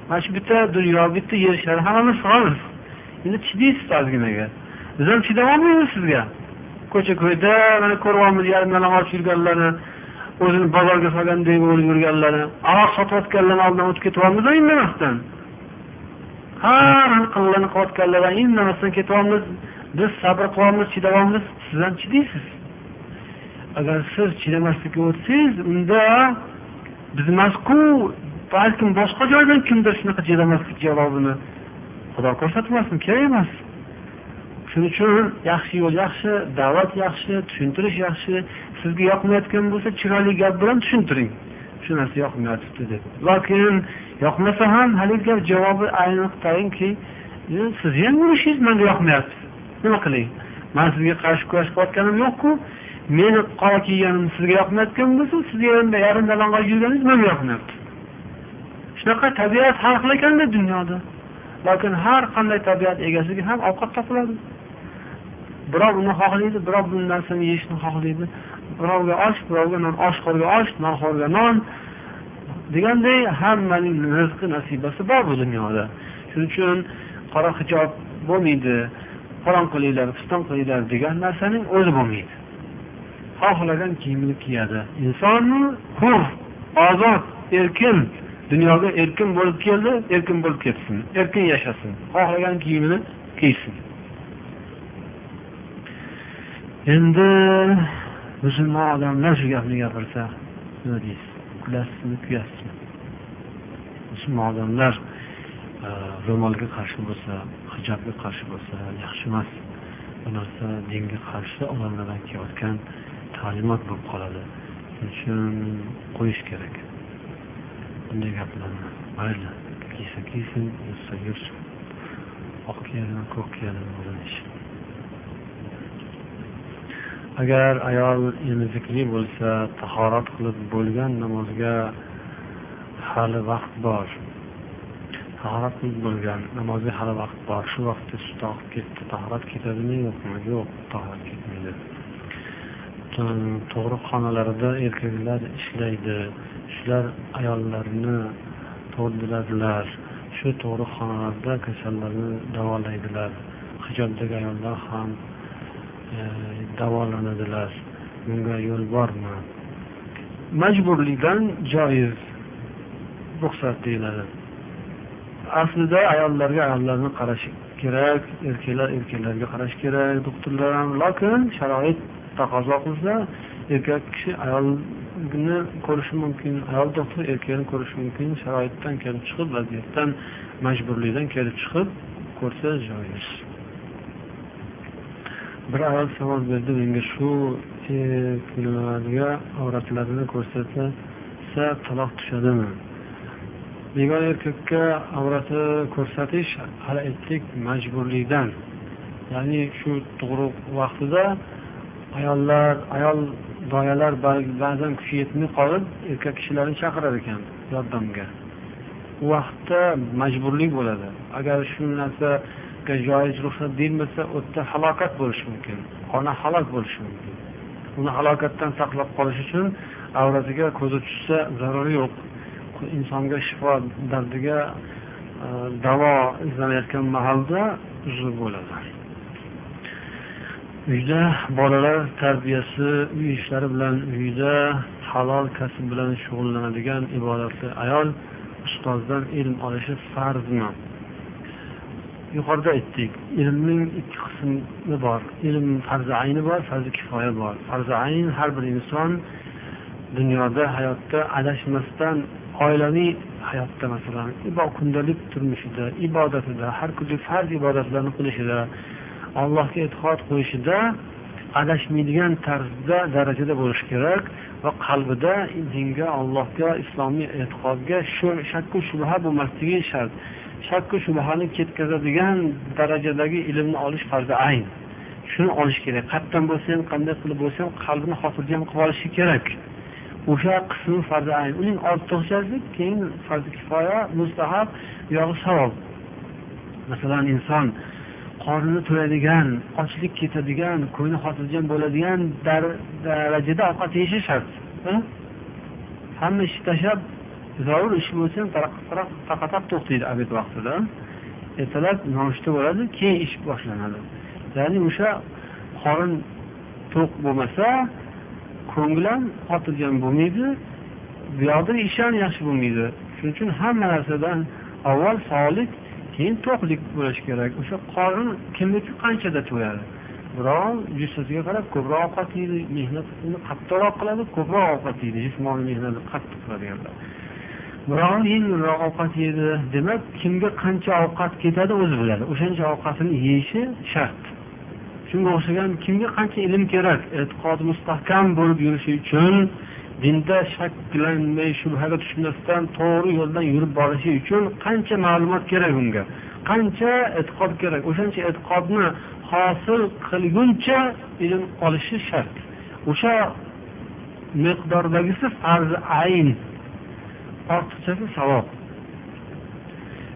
Mana shu bitta dunyo bitta yer shari hammamiz sig'amiz. Endi chidaysiz ozginaga. Biz ham chidolmaymiz sizga. Ko'cha ko'yda mana ko'ryapmiz yarim yalang'och yurganlarni o'zini bozorga solganday bo'lib yurganlari aroq sotayotganlarni oldidan o'tib ketyapmiz indamasdan hammani qilig'ini qilayotganlardan indamasdan ketyapmiz? Biz sabr qilyapmiz chidayapmiz. Siz ham chidaysiz. Agar siz chidamaslikka o'tsangiz unda biz emasku balkim boshqa joydan kimdir shunaqa chidamaslik javobini xudo ko'rsatmasin kerak emas. Shuning uchun yaxshi yo'l yaxshi da'vat yaxshi tushuntirish yaxshi. Sizga yoqmayotgan bo'lsa chiroyli gap bilan tushuntiring. Shu narsa yoqmayotibdi deb lokin yoqmasa ham haligi gap javobi aniq tayinki sizni ham yurishingiz manga yoqmayapti. Nima qilay man sizga qarshi kurash qilayotganim yo'qku. Meni qora kiyganim sizga yoqmayotgan bo'lsa sizni yarim yalang'och yurganingiz manga yoqmayapti. Shunaqa tabiat har xil ekanda dunyoda. Lokin har qanday tabiat egasiga ham ovqat topiladi. Birov uni xohlaydi birov bu narsani yeyishni xohlaydi. Birovga osh birovga non oshxo'rga osh nonxo'rga non deganday hammaning rizqi nasibasi bor bu dunyoda. Shuning uchun qora hijob bo'lmaydi falon qilinglar piston qilinglar degan narsaning o'zi bo'lmaydi. Xohlagan kiyimini kiyadi. Inson hur ozod erkin dunyoga erkin bo'lib keldi erkin bo'lib ketsin erkin yashasin xohlagan kiyimini kiysin. Endi musulmon odamlar shu gapni gapirsa nima deysiz kulasizmi kuyasizmi? Musulmon odamlar e, ro'molga qarshi bo'lsa hijobga qarshi bo'lsa yaxshi emas. Bu narsa dinga qarshi odamlardan kelayotgan ta'limot bo'lib qoladi. Shuning uchun qo'yish kerak. Bunday gaplarni mayli kiysa kiysin yursa yursin. Oq kiyadimi ko'k kiyadimi o'zini ishi agar ayol emizikli bo'lsa tahorat qilib bo'lgan namozga hali vaqt bor. Tahorat qilib bo'lgan namozga hali vaqt bor. Shu vaqtda sut oqib ketdi. Tahorat ketadimi yo'qmi? Yo'q tahorat ketmaydi. Tug'ruqxonalarda erkaklar ishlaydi. Shular ayollarni tug'diradilar. Shu tug'ruqxonalarda kasallarni davolaydilar. Hijobdagi ayollar ham E, davolanadilar. Bunga yo'l bormi? Majburlikdan joiz ruxsat deyiladi. Aslida ayollarga ayollarni qarash kerak erkaklar erkaklarga qarash kerak doktorlar ham. Lokin sharoit taqozo qilsa erkak kishi ayolni ko'rishi mumkin ayol doktor erkakni ko'rishi mumkin. Sharoitdan kelib chiqib vaziyatdan majburlikdan kelib chiqib ko'rsa joiz. Bir ayol savol berdi menga shu erkaklarga avratlarini ko'rsatsa taloq tushadimi? Begona erkakka avrati ko'rsatish hali aytdik majburlikdan. Ya'ni shu tug'ruq vaqtida ayollar ayol doyalar ba'zan kuchi yetmay qolib erkak kishilarni chaqirar ekan yordamga. U vaqtda majburlik bo'ladi. Agar shu narsa joiz ruxsat deyilmasa u yerda halokat bo'lishi mumkin ona halok bo'lishi mumkin. Uni halokatdan saqlab qolish uchun avratiga ko'zi tushsa zarari yo'q. Insonga shifo dardiga e, davo izlanayotgan mahalda uzr bo'ladi. Uyda bolalar tarbiyasi uy ishlari bilan uyda halol kasb bilan shug'ullanadigan ibodatli ayol ustozdan ilm olishi farzmi? Yuqorida aytdik ilmning ikki qismi bor ilm farzi ayni bor farzi kifoya bor farzi ayn har bir inson dunyoda hayotda adashmasdan oilaviy hayotda masalan kundalik turmushida ibodatida har kunlik farz ibodatlarni qilishida allohga e'tiqod qo'yishida adashmaydigan tarzda darajada bo'lishi kerak va qalbida dinga allohga islomiy e'tiqodga shakku shubha bo'lmasligi shart shakku shubhani ketkazadigan darajadagi ilmni olish farzi ayn. Shuni olish kerak. Qayerdan bo'lsa ham qanday qilib bo'lsa ham qalbini xotirjam qilib olishi kerak. O'sha qismi farzi ayn. Uning ortiqchasi keyin farzi kifoya mustahab yog'i savob masalan inson qorni to'yadigan ochlik ketadigan ko'ngli xotirjam bo'ladigan darajada ovqat yeyishi shart. Hamma ishni tashlab zarur ish bo'lsa ham taqatab to'xtaydi obed vaqtida. Ertalab nonushta bo'ladi keyin ish boshlanadi. Ya'ni o'sha qorin to'q bo'lmasa ko'ngil ham xotirjam bo'lmaydi bu yoqda ish ham yaxshi bo'lmaydi. Shuning uchun hamma narsadan avval sog'lik keyin to'qlik bo'lishi kerak. O'sha qorin kimniki qanchada to'yadi? Birov jussasiga qarab ko'proq ovqat yeydi mehnatini qattiqroq qiladi ko'proq ovqat yeydi. Jismoniy mehnatni qattiq qiladiganlar. Birov yengilroq ovqat yeydi demak kimga qancha ovqat ketadi o'zi biladi. O'shancha ovqatini yeyishi shart. Shunga o'xshagan kimga qancha ilm kerak? E'tiqodi mustahkam bo'lib yurishi uchun dinda shakklanmay shubhaga tushmasdan to'g'ri yo'ldan yurib borishi uchun qancha ma'lumot kerak unga qancha e'tiqod kerak? O'shancha e'tiqodni hosil qilguncha ilm olishi shart. O'sha miqdordagisi farzi ayn ortiqchasi savob.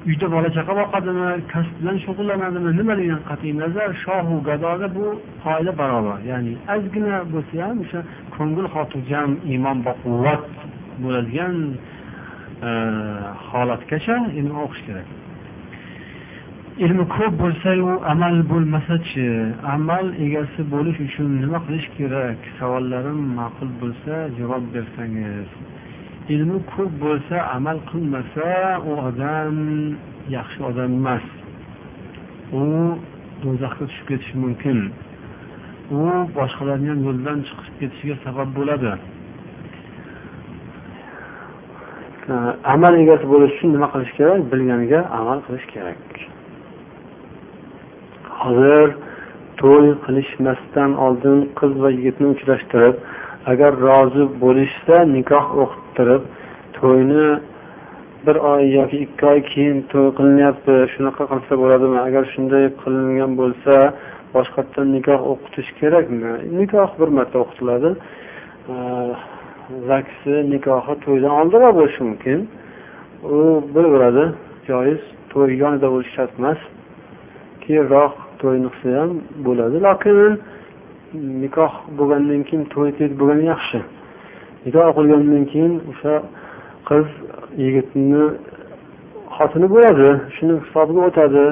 Uyda bola chaqa boqadimi kasb bilan shug'ullanadimi nimadan qat'iy nazar shohu gadoga bu qoida barobar. Ya'ni ozgina bo'lsa ham o'sha ko'ngil xotirjam iymon baquvvat bo'ladigan e, holatgacha ilm o'qish kerak. Ilmi ko'p bo'lsayu amal bo'lmasachi amal egasi bo'lish uchun nima qilish kerak? Savollarim ma'qul bo'lsa javob bersangiz. Ilmi ko'p bo'lsa amal qilmasa u odam yaxshi odam emas. U do'zaxga tushib ketishi mumkin. U boshqalarni ham yo'ldan chiqib ketishiga sabab bo'ladi. Amal egasi bo'lish uchun nima qilish kerak? Bilganiga amal qilish kerak. Hozir to'y qilishmasdan oldin qiz va yigitni uchrashtirib agar rozi bo'lishsa nikoh o'qittirib to'yni bir oy yoki ikki oy keyin to'y qilinyapti shunaqa qilsa bo'ladimi? Agar shunday qilingan bo'lsa boshqatdan nikoh o'qitish kerakmi? Nikoh bir marta o'qitiladi. Zaksi nikohi to'ydan oldinroq bo'lishi mumkin. U bo'laveradi joiz to'y yonida bo'lishi shart emas. Keyinroq to'yni qilsa ham bo'ladi. Lokin nikoh bo'lgandan keyin to'y tez bo'lgani yaxshi. Nikoh qilgandan keyin o'sha qiz yigitni xotini bo'ladi shuni hisobiga o'tadi.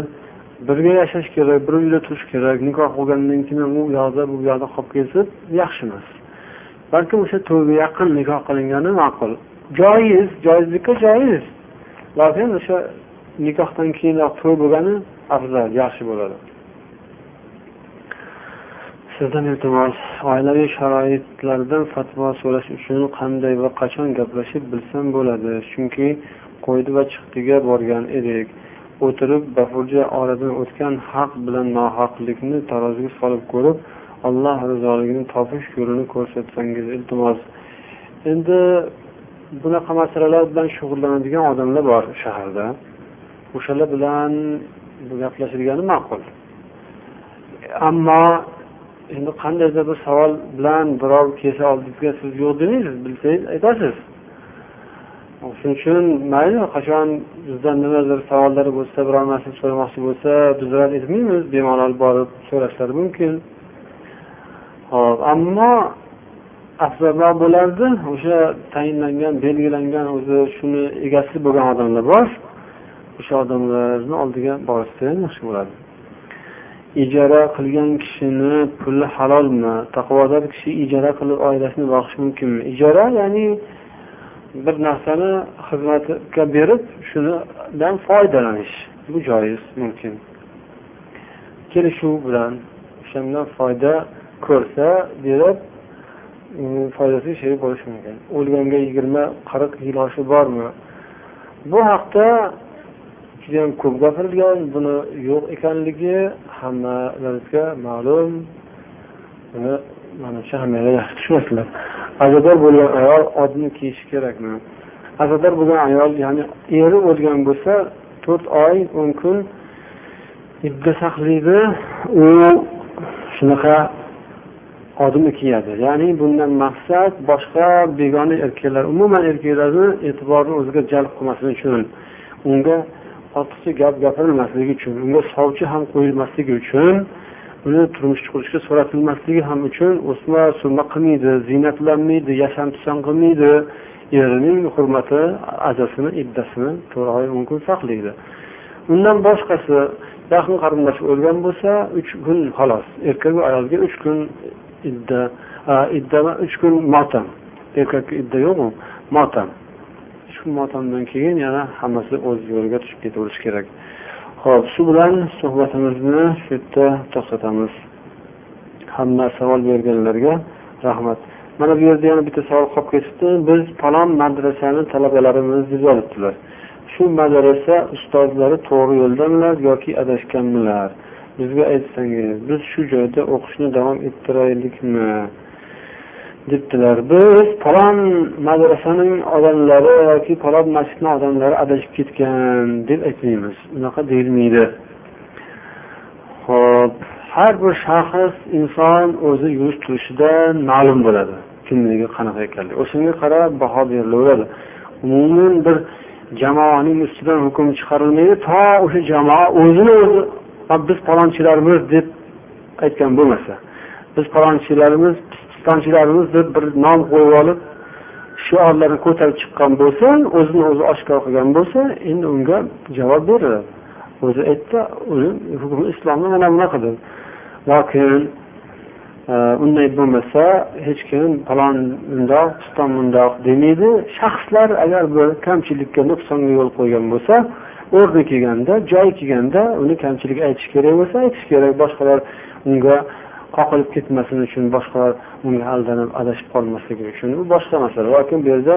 Birga yashash kerak bir uyda turish kerak. Nikoh bo'lgandan keyin u yoqda bu yoqda qolib ketsa yaxshi emas. Balkim o'sha to'yga yaqin nikoh qilingani ma'qul. Joiz joizlikka joiz. Lokin o'sha nikohdan keyinroq to'y bo'lgani afzal yaxshi bo'ladi. Sizdan iltimos oilaviy sharoitlardan fatvo so'rash uchun qanday va qachon gaplashib bilsam bo'ladi? Chunki qo'ydi va chiqdiga borgan edik. O'tirib bafurja oradan o'tgan haq bilan nohaqlikni taroziga solib ko'rib alloh rizoligini topish yo'lini ko'rsatsangiz iltimos. Endi bunaqa masalalar bilan shug'ullanadigan odamlar bor shaharda. O'shalar bilan gaplashilgani ma'qul. Ammo endi qandaydir bir savol bilan birov kelsa oldingizga siz yo'q demaysiz bilsangiz aytasiz. Shuning uchun mayli qachon bizdan nimadir savollari bo'lsa biror narsa so'ramoqchi bo'lsa biz rad etmaymiz bemalol borib so'rashlari mumkin. Hop ammo afzalroq bo'lardi. O'sha tayinlangan belgilangan o'zi shuni egasi bo'lgan odamlar bor. O'sha odamlarni oldiga borishsa ham yaxshi bo'ladi ijara qilgan kishini puli halolmi taqvodor kishi ijara qilib oilasini boqishi mumkinmi? Ijara ya'ni bir narsani xizmatga berib shunidan foydalanish. Bu joiz mumkin. Kelishuv bilan o'shandan foyda ko'rsa berib foydasiga sherik bo'lishi mumkin. O'lganga yigirma qirq yil yoshi bormi? Bu haqda judayam ko'p gapirilgan buni yo'q ekanligi hammalarimizga ma'lum. Buni manimcha hammanglar yaxshi tushunasizlar. Azador bo'lgan ayol odni kiyishi kerakmi? Azador bo'lgan ayol ya'ni eri o'lgan bo'lsa to'rt oy o'n kun idda saqlaydi. U shunaqa odmi kiyadi. Ya'ni bundan maqsad boshqa begona erkaklar umuman erkaklarni e'tiborini o'ziga jalb qilmasligi uchun unga ortiqcha gap gapirilmasligi uchun unga sovchi ham qo'yilmasligi uchun uni turmush qurishga so'ratilmasligi ham uchun o'sma surma qilmaydi ziynatlanmaydi yasham tusan qilmaydi. Erining hurmati azasini iddasini to'rt oy o'n kun saqlaydi. Undan boshqasi yaqin qarindosh o'lgan bo'lsa uch kun xolos erkaku ayolga uch kun idda idda uch kun motam. Erkakka idda yo'qu motam. Uch motamdan keyin yana hammasi o'z yo'liga tushib ketaverishi kerak. Ho'p shu bilan suhbatimizni shu yerda to'xtatamiz. Hamma savol berganlarga rahmat. Mana bu yerda yana bitta savol qolib ketibdi. Biz falon madrasani talabalarimiz deb yozibdilar. Shu madrasa ustozlari to'g'ri yo'ldamilar yoki adashganmilar? Bizga aytsangiz biz shu joyda o'qishni davom ettiraylikmi? Debdilar. Biz falon madrasaning odamlari yoki falon masjidni odamlari adashib ketgan deb aytmaymiz. Unaqa deyilmaydi. Ho'p har bir shaxs inson o'zi yurish turishidan ma'lum bo'ladi. Kimligi qanaqa ekanligi. O'shanga qarab baho berilaveradi. Umuman bir jamoaning ustidan hukm chiqarilmaydi to o'sha jamoa o'zini o'zi biz palonchilarmiz deb aytgan bo'lmasa biz palonchilarmiz pistonchilarimiz deb bir nom qo'yib olib shiorlarni ko'tarib chiqqan bo'lsa o'zini o'zi oshkor qilgan bo'lsa endi unga javob beriladi. O'zi aytdi uni hukmi islomda mana bunaqadir lokin e, unday bo'lmasa hech kim falon bundoq piston bundoq demaydi. Shaxslar agar bir kamchilikka nuqsonga yo'l qo'ygan bo'lsa o'rni kelganda joyi kelganda uni kamchilik aytish kerak bo'lsa aytish kerak. Boshqalar unga qoqilib ketmasin uchun boshqalar unga aldanib adashib qolmasligi uchun. Bu boshqa masala. Lokin bu yerda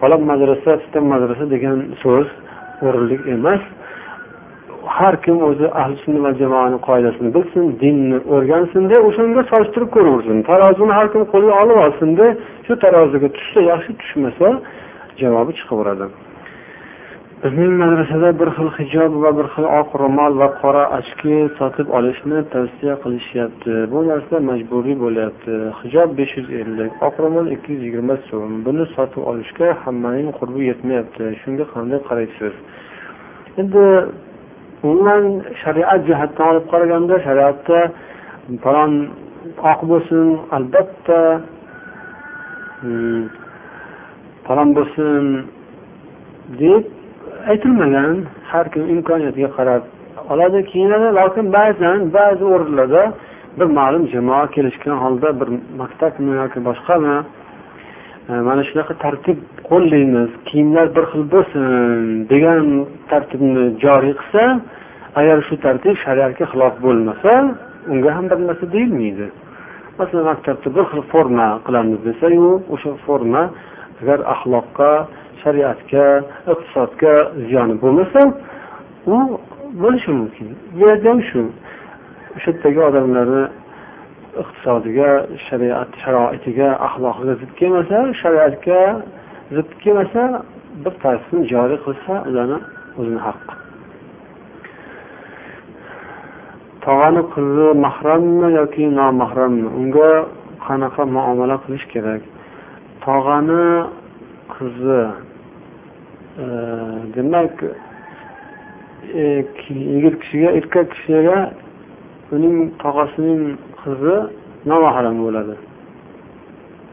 falon madrasa piston madrasa degan so'z o'rinli emas. Har kim o'zi ahli sunna va jamoani qoidasini bilsin dinni o'rgansinda o'shanga solishtirib ko'raversin tarozini har kim qo'liga olib olsinda shu taroziga tushsa yaxshi tushmasa javobi chiqaveradi. Bizning madrasada bir xil hijob va bir xil oq ro'mol va qora ochki sotib olishni tavsiya qilishyapti. Bu narsa majburiy bo'lyapti. Hijob besh yuz ellik oq ro'mol ikki yuz yigirma so'm. Buni sotib olishga hammaning qurbi yetmayapti. Shunga qanday qaraysiz? Endi umuman shariat jihatdan olib qaraganda shariatda falon oq bo'lsin albatta hmm, falon bo'lsin deb aytilmagan har kim imkoniyatiga qarab oladi. Kiyinadi lokin ba'zan ba'zi o'rinlarda bir ma'lum jamoa kelishgan holda bir maktabmi yoki boshqami e, mana shunaqa tartib qo'llaymiz kiyimlar bir xil bo'lsin degan tartibni joriy qilsa agar shu tartib shariatga xilof bo'lmasa unga ham bir narsa deyilmaydi. Masalan maktabda bir xil forma qilamiz desayu o'sha forma agar axloqqa shariatga iqtisodga ziyoni bo'lmasa u bo'lishi mumkin. Bu yerda ham shu o'sha yerdagi odamlarni iqtisodiga shariat sharoitiga axloqiga zid kelmasa shariatga zid kelmasa bir tartibni joriy qilsa ularni o'zini haqqi tog'ani qizi mahrammi yoki nomahrammi? Unga qanaqa muomala qilish kerak? Tog'ani qizi demak e, yigit kishiga erkak kishiga uning tog'asining qizi nomahram bo'ladi.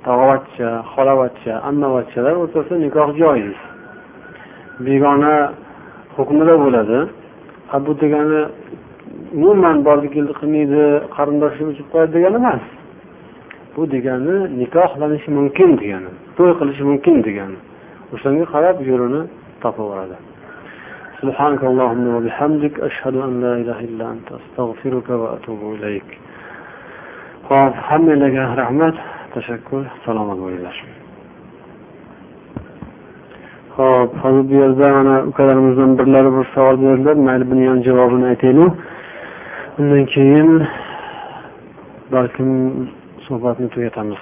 Tog'avachcha xolavachcha ammavachchalar o'rtasida nikoh joiz begona hukmida bo'ladi. Bu degani umuman bordi keldi qilmaydi qarindoshi uchib qo'yadi degani emas. Bu degani nikohlanishi mumkin degani to'y qilishi mumkin degani. Müslümanın hayat yolunu tapı orada. Subhaneke Allahümme ve bihamdik. Eşhedü en la ilahe illa ente estağfiruke ve etubu ileyk. Kaf hamdileke rahmet. Teşekkür. Selamat oluylar. Hop, hozir bu yerda mana ukalarimizdan birlari bir savol berdilar. Mayli buni ham javobini aytaylik. Undan keyin balkim suhbatni tugatamiz.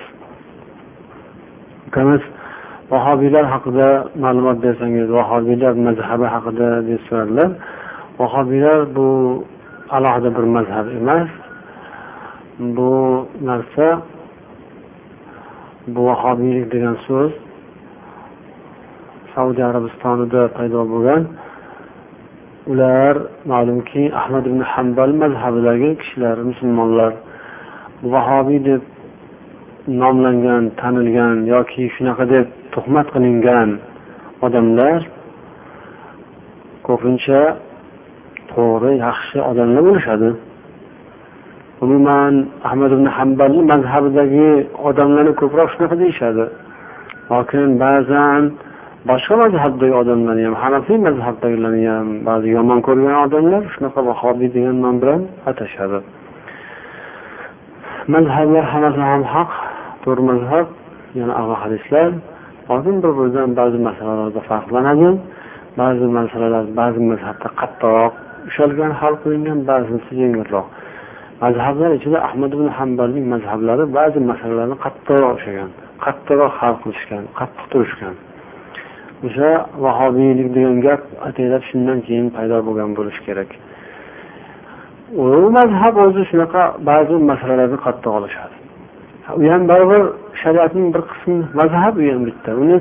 Vahobiylar haqida ma'lumot bersangiz vahobiylar mazhabi haqida deb so'radilar vahobiylar bu alohida bir mazhab emas. Bu narsa bu vahobiylik degan so'z saudiya arabistonida paydo bo'lgan. Ular ma'lumki ahmad ibn hambal mazhabidagi kishilar musulmonlar. Vahobiy deb nomlangan tanilgan yoki shunaqa deb tuhmat qilingan odamlar ko'pincha to'g'ri yaxshi odamlar bo'lishadi. Umuman ahmad ibn hambalni mazhabidagi odamlarni ko'proq shunaqa deyishadi. Lokin ba'zan boshqa mazhabdagi odamlarni ham hanafiy mazhabdagilarni ham ba'zi yomon ko'rgan odamlar shunaqa vahobiy degan nom bilan atashadi. Mazhablar hammasi ham haq to'g'ri mazhab yana ahli hadislar. Hozir bir biridan ba'zi masalalarda farqlanadi ba'zi masalalar ba'zi mazhabda qattiqroq ushalgan hal qilingan ba'zisi yengilroq mazhablar ichida ahmad ibn hambalning mazhablari ba'zi masalalarni qattiqroq ushlagan qattiqroq hal qilishgan qattiq turishgan. O'sha vahobiylik degan gap ataylab shundan keyin paydo bo'lgan bo'lishi kerak. U mazhab o'zi shunaqa ba'zi masalalarni qattiq olishadi. U ham baribir shariatning bir qismi mazhab u ham bitta. Uni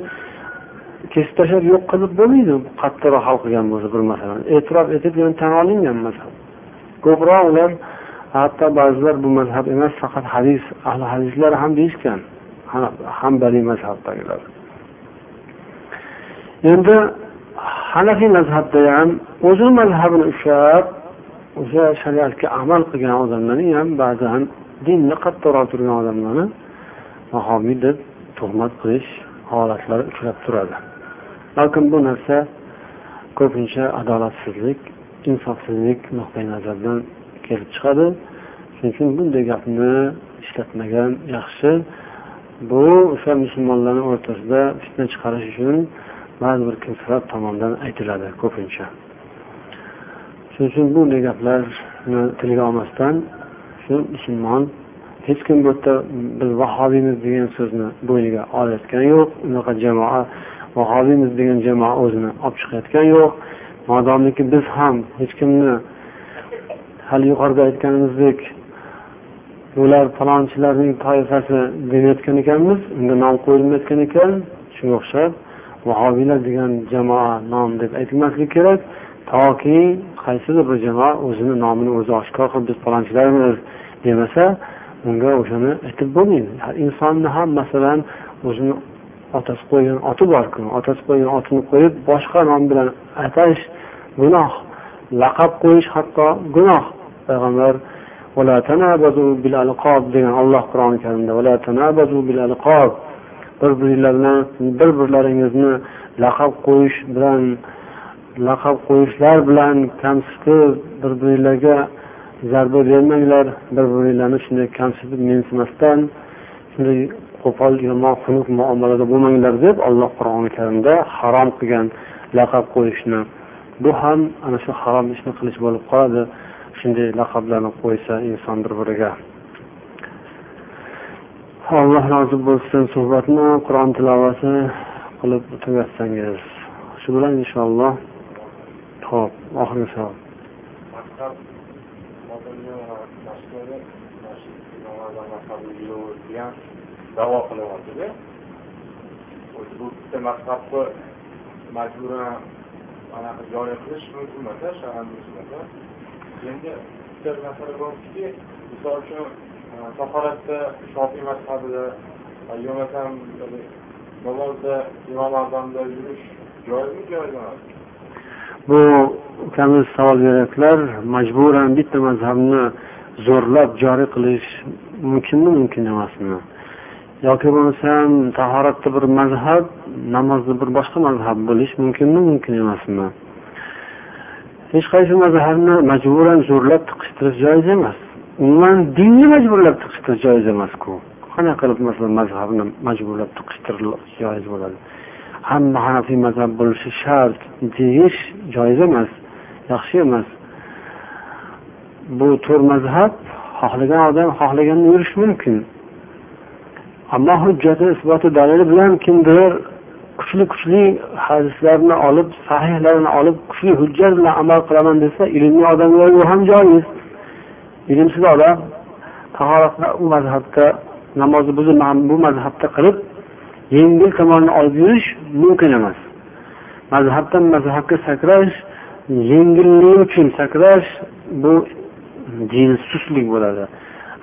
kesib tashlab yo'q qilib bo'lmaydi. Qattiqroq hal qilgan bo'lsa bir masalani. E'tirof etib tan olingan mazhab. Ko'proq ular hatto ba'zilar bu mazhab emas faqat hadis ahli hadislar ham deyishgan. Hambaliy mazhabdagilar. Endi hanafiy mazhabda ham o'zini mazhabini ushlab o'sha shariatga amal qilgan odamlarning ham ba'zan dinni qattiqroq turgan odamlarni vahomiy deb tuhmat qilish holatlari uchrab turadi. Balkim bu narsa ko'pincha adolatsizlik insofsizlik nuqtai nazaridan kelib chiqadi. Shuning uchun bunday gapni ishlatmagan yaxshi. Bu o'sha musulmonlarni o'rtasida fitna chiqarish uchun ba'zi bir kimsalar tomonidan aytiladi ko'pincha. Shuning uchun bunday gaplarni tilga olmasdan shu musulmon hech kim bu yerda biz vahobiymiz degan so'zni bo'yniga olayotgani yo'q. Unaqa jamoa vahobiymiz degan jamoa o'zini olib chiqayotgani yo'q. Modomiki biz ham hech kimni hali yuqorida aytganimizdek bular falonchilarning toifasi demayotgan ekanmiz unga nom qo'yilmayotgan ekan. Shunga o'xshab vahobiylar degan jamoa nom deb aytilmasligi kerak. Toki qaysidir bir jamoa o'zini nomini o'zi oshkor qilib biz palonchilarmiz demasa unga o'shani aytib bo'lmaydi. Insonni ham masalan o'zini otasi qo'ygan oti borku otasi qo'ygan otini qo'yib boshqa nom bilan atash gunoh laqab qo'yish hatto gunoh. Payg'ambar degan olloh qur'oni karimda bir bir birlaringizni laqab qo'yish bilan laqab qo'yishlar bilan kamsitib bir biringlarga zarba bermanglar bir biringlarni shunday kamsitib mensimasdan shunday qo'pol yomon xunuk muomalada bo'lmanglar deb alloh qur'oni karimda harom qilgan laqab qo'yishni. Bu ham ana shu harom ishni qilish bo'lib qoladi. Shunday laqablarni qo'ysa inson bir biriga alloh rozi bo'lsin suhbatni qur'on tilovati qilib tugatsangiz shu bilan inshaalloh ho'p oxirgi savol davo qilyaptida. Bu bitta mazhabni majburan anaqa joriy qilish mumkin emas shaharni endi bitta masala borki misol uchun e, tahoratda shofiy mazhabida yo namozda imom azamda yurish joizmi joiz emas bu ukamiz savol beryaptilar majburan bitta mazhabni zo'rlab joriy qilish mumkinmi? Mumkin emasmi? Yoki bo'lmasam tahoratda bir mazhab namozda bir boshqa mazhab bo'lish mumkinmi? Mumkin emasmi? Hech qaysi mazhabni majburan zo'rlab tiqishtirish joiz emas. Umuman dinni majburlab tiqishtirish joiz emasku. Qanaqa qilib masalan mazhabni majburlab tiqishtirish joiz bo'ladi? Hamma hanafiy mazhab bo'lishi shart deyish joiz emas yaxshi emas. Bu to'rt mazhab xohlagan odam xohlaganini yurishi mumkin. Ammo hujjati isboti dalili bilan kimdir kuchli kuchli hadislarni olib sahihlarni olib kuchli hujjat bilan amal qilaman desa ilmli odamlar bu ham joiz. Ilmsiz odam tahoratni u mazhabda namozni bu mazhabda qilib yengil tomonini olib yurish mumkin emas. Mazhabdan mazhabga sakrash yengillik uchun sakrash bu dinsuslik bo'ladi.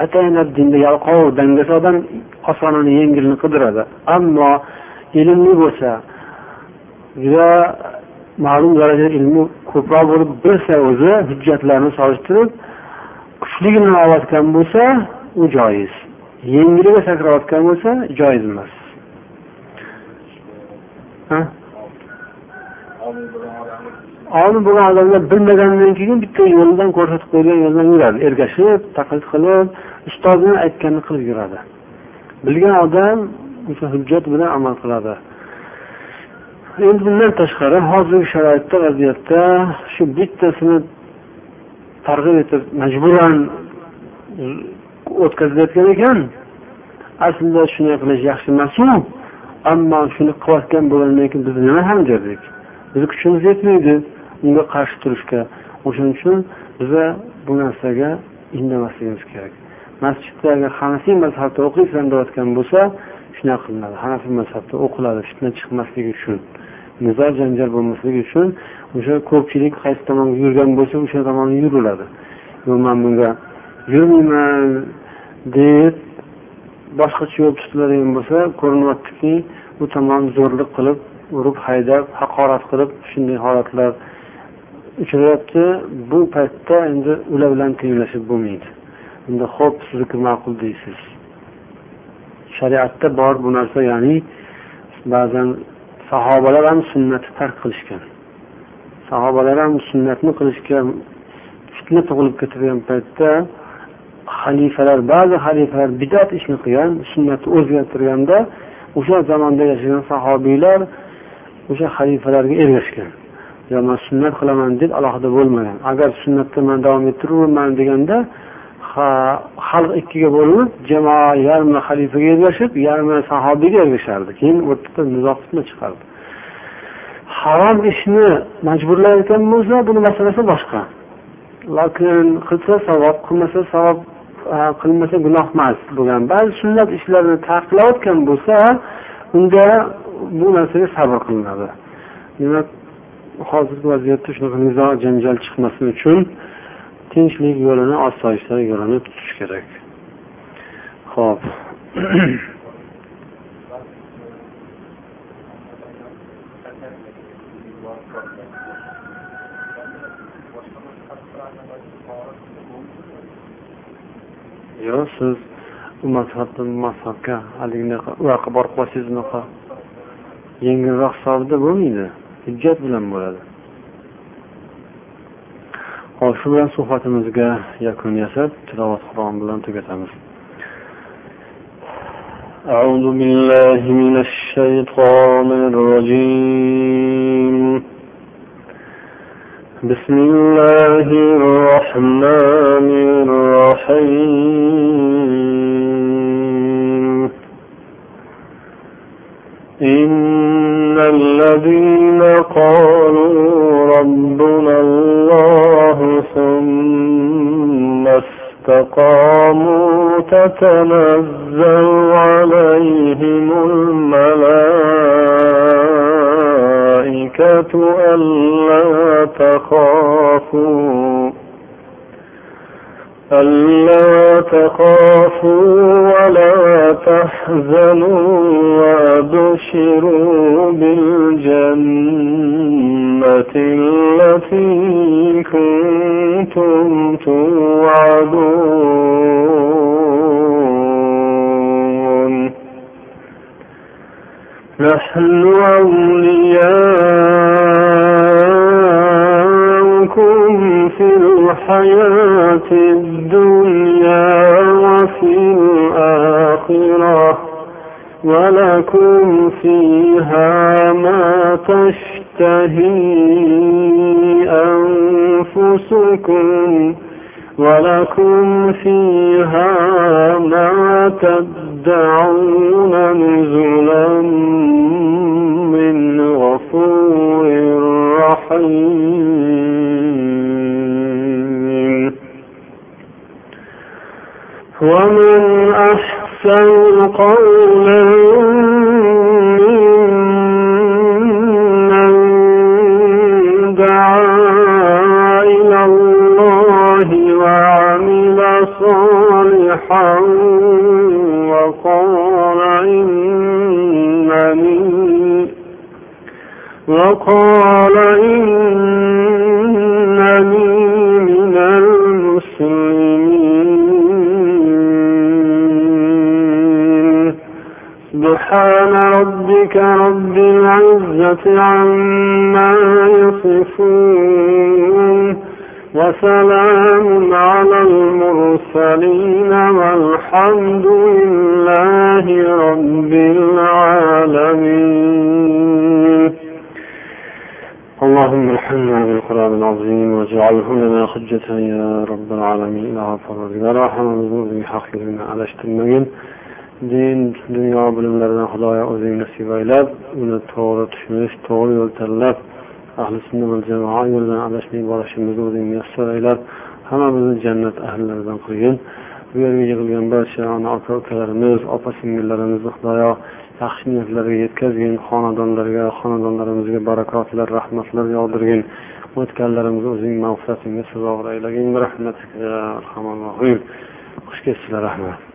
Ataylab dinda yalqov dangasa odam osonini yengilni qidiradi. Ammo ilmli bo'lsa juda ma'lum darajada ilmi ko'proq bo'lib bilsa o'zi hujjatlarni solishtirib kuchligini olayotgan bo'lsa u joiz. Yengiliga sakrayotgan bo'lsa joiz emas. Olim bo'lgan odamlar bilmagandan keyin bitta yo'ldan ko'rsatib qo'ygan yo'ldan yuradi. Ergashib taqlid qilib ustozini aytganini qilib yuradi. Bilgan odam o'sha hujjat bilan amal qiladi. Endi bundan tashqari hozirgi sharoitda vaziyatda shu bittasini targ'ib etib majburan o'tkazilayotgan ekan. Aslida shunday qilish yaxshi emasu ammo shuni qilayotgan bo'lgandan keyin biz nima ham derdik bizni kuchimiz yetmaydi unga qarshi turishga. O'shaning uchun biza bu narsaga indamasligimiz kerak. Masjidda agar hanafiy mazhabda o'qiysan deyotgan bo'lsa shunaqa qilinadi. Hanafiy mazhabda o'qiladi fitna chiqmasligi uchun nizo janjal bo'lmasligi uchun o'sha ko'pchilik qaysi tomonga yurgan bo'lsa o'sha tomonga yuriladi. Yo'q man bunga yurmayman deb boshqacha yo'l tutiladigan bo'lsa ko'rinyaptiki u tomon zo'rlik qilib urib haydab haqorat qilib shunday holatlar uchrayapti bu paytda endi ular bilan tenglashib bo'lmaydi. Unda ho'p sizniki ma'qul deysiz. Shariatda bor bu narsa ya'ni ba'zan sahobalar ham sunnatni tark qilishgan. Sahobalar ham sunnatni qilishga fitna tug'ilib ketadigan paytda xalifalar ba'zi xalifalar bidat ishni qilgan sunnatni o'zgartirganda o'sha zamonda yashagan sahobiylar o'sha xalifalarga ergashgan. Yo man sunnat qilaman deb alohida bo'lmagan. Agar sunnatda man davom ettiraverman deganda xalq ikkiga bo'linib jamoa yarmi xalifaga ergashib yarmi sahobiyga ergashardi. Keyin o'rtada nizo fitna chiqardi. Harom ishni majburlayotgan bo'lsa buni masalasi boshqa. Lokin qilsa savob qilmasa savob qilmasa gunoh emas bo'lgan ba'zi sunnat ishlarni taqiqlayotgan bo'lsa unda bu narsaga sabr qilinadi. Demak hozirgi vaziyatda shunaqa nizo janjal chiqmasin uchun tinchlik yo'lini osoyishta yo'lini tutish kerak. Ho'p yo'q siz u mazhabdan bu mazhabga haligi u yoqqa borib qolsangiz unaqa yengilroq hisobida bo'lmaydi hujjat bilan bo'ladi hop shu bilan suhbatimizga yakun yasab tilovat qur'on bilan tugatamiz أعوذ بالله من الشيطان الرجيم بسم الله الرحمن الرحيم. إن الذين قالوا ربنا الله ثم استقاموا تتنزل عليهم الملائكة ألا تخافوا ألا تخافوا ولا تحزنوا وأبشروا بالجنة التي كنتم توعدون. نحن أولياؤكم في الحياة الدنيا وفي الآخرة ولكم فيها ما تشتهي أنفسكم ولكم فيها ما تدعون نزلا من غفور رحيم. ومن أحسن قولا عما يصفون وسلام على المرسلين والحمد لله رب العالمين. اللهم ارحمنا بالقرآن العظيم واجعله لنا حجة يا رب العالمين. إله فرزgar hammamizni haq yo'lini adashtirmagin din dunyo bilimlaridan xudoyo o'zing nasib aylab uni to'g'ri tushunish to'g'ri yo'l tanlab ahli sunna va jamoa yo'lidan adashmay borishimizni o'zing muyassar aylab hammamizni jannat ahllaridan qilgin bu yerga yig'ilgan barcha ona aka ukalarimiz opa singillarimizni xudoyo yaxshi niyatlarga yetkazgin xonadonlarga xonadonlarimizga barakotlar rahmatlar yog'dirgin o'tganlarimizni o'zing mag'firatingga sazovor aylagin xush ketsizlar rahmat.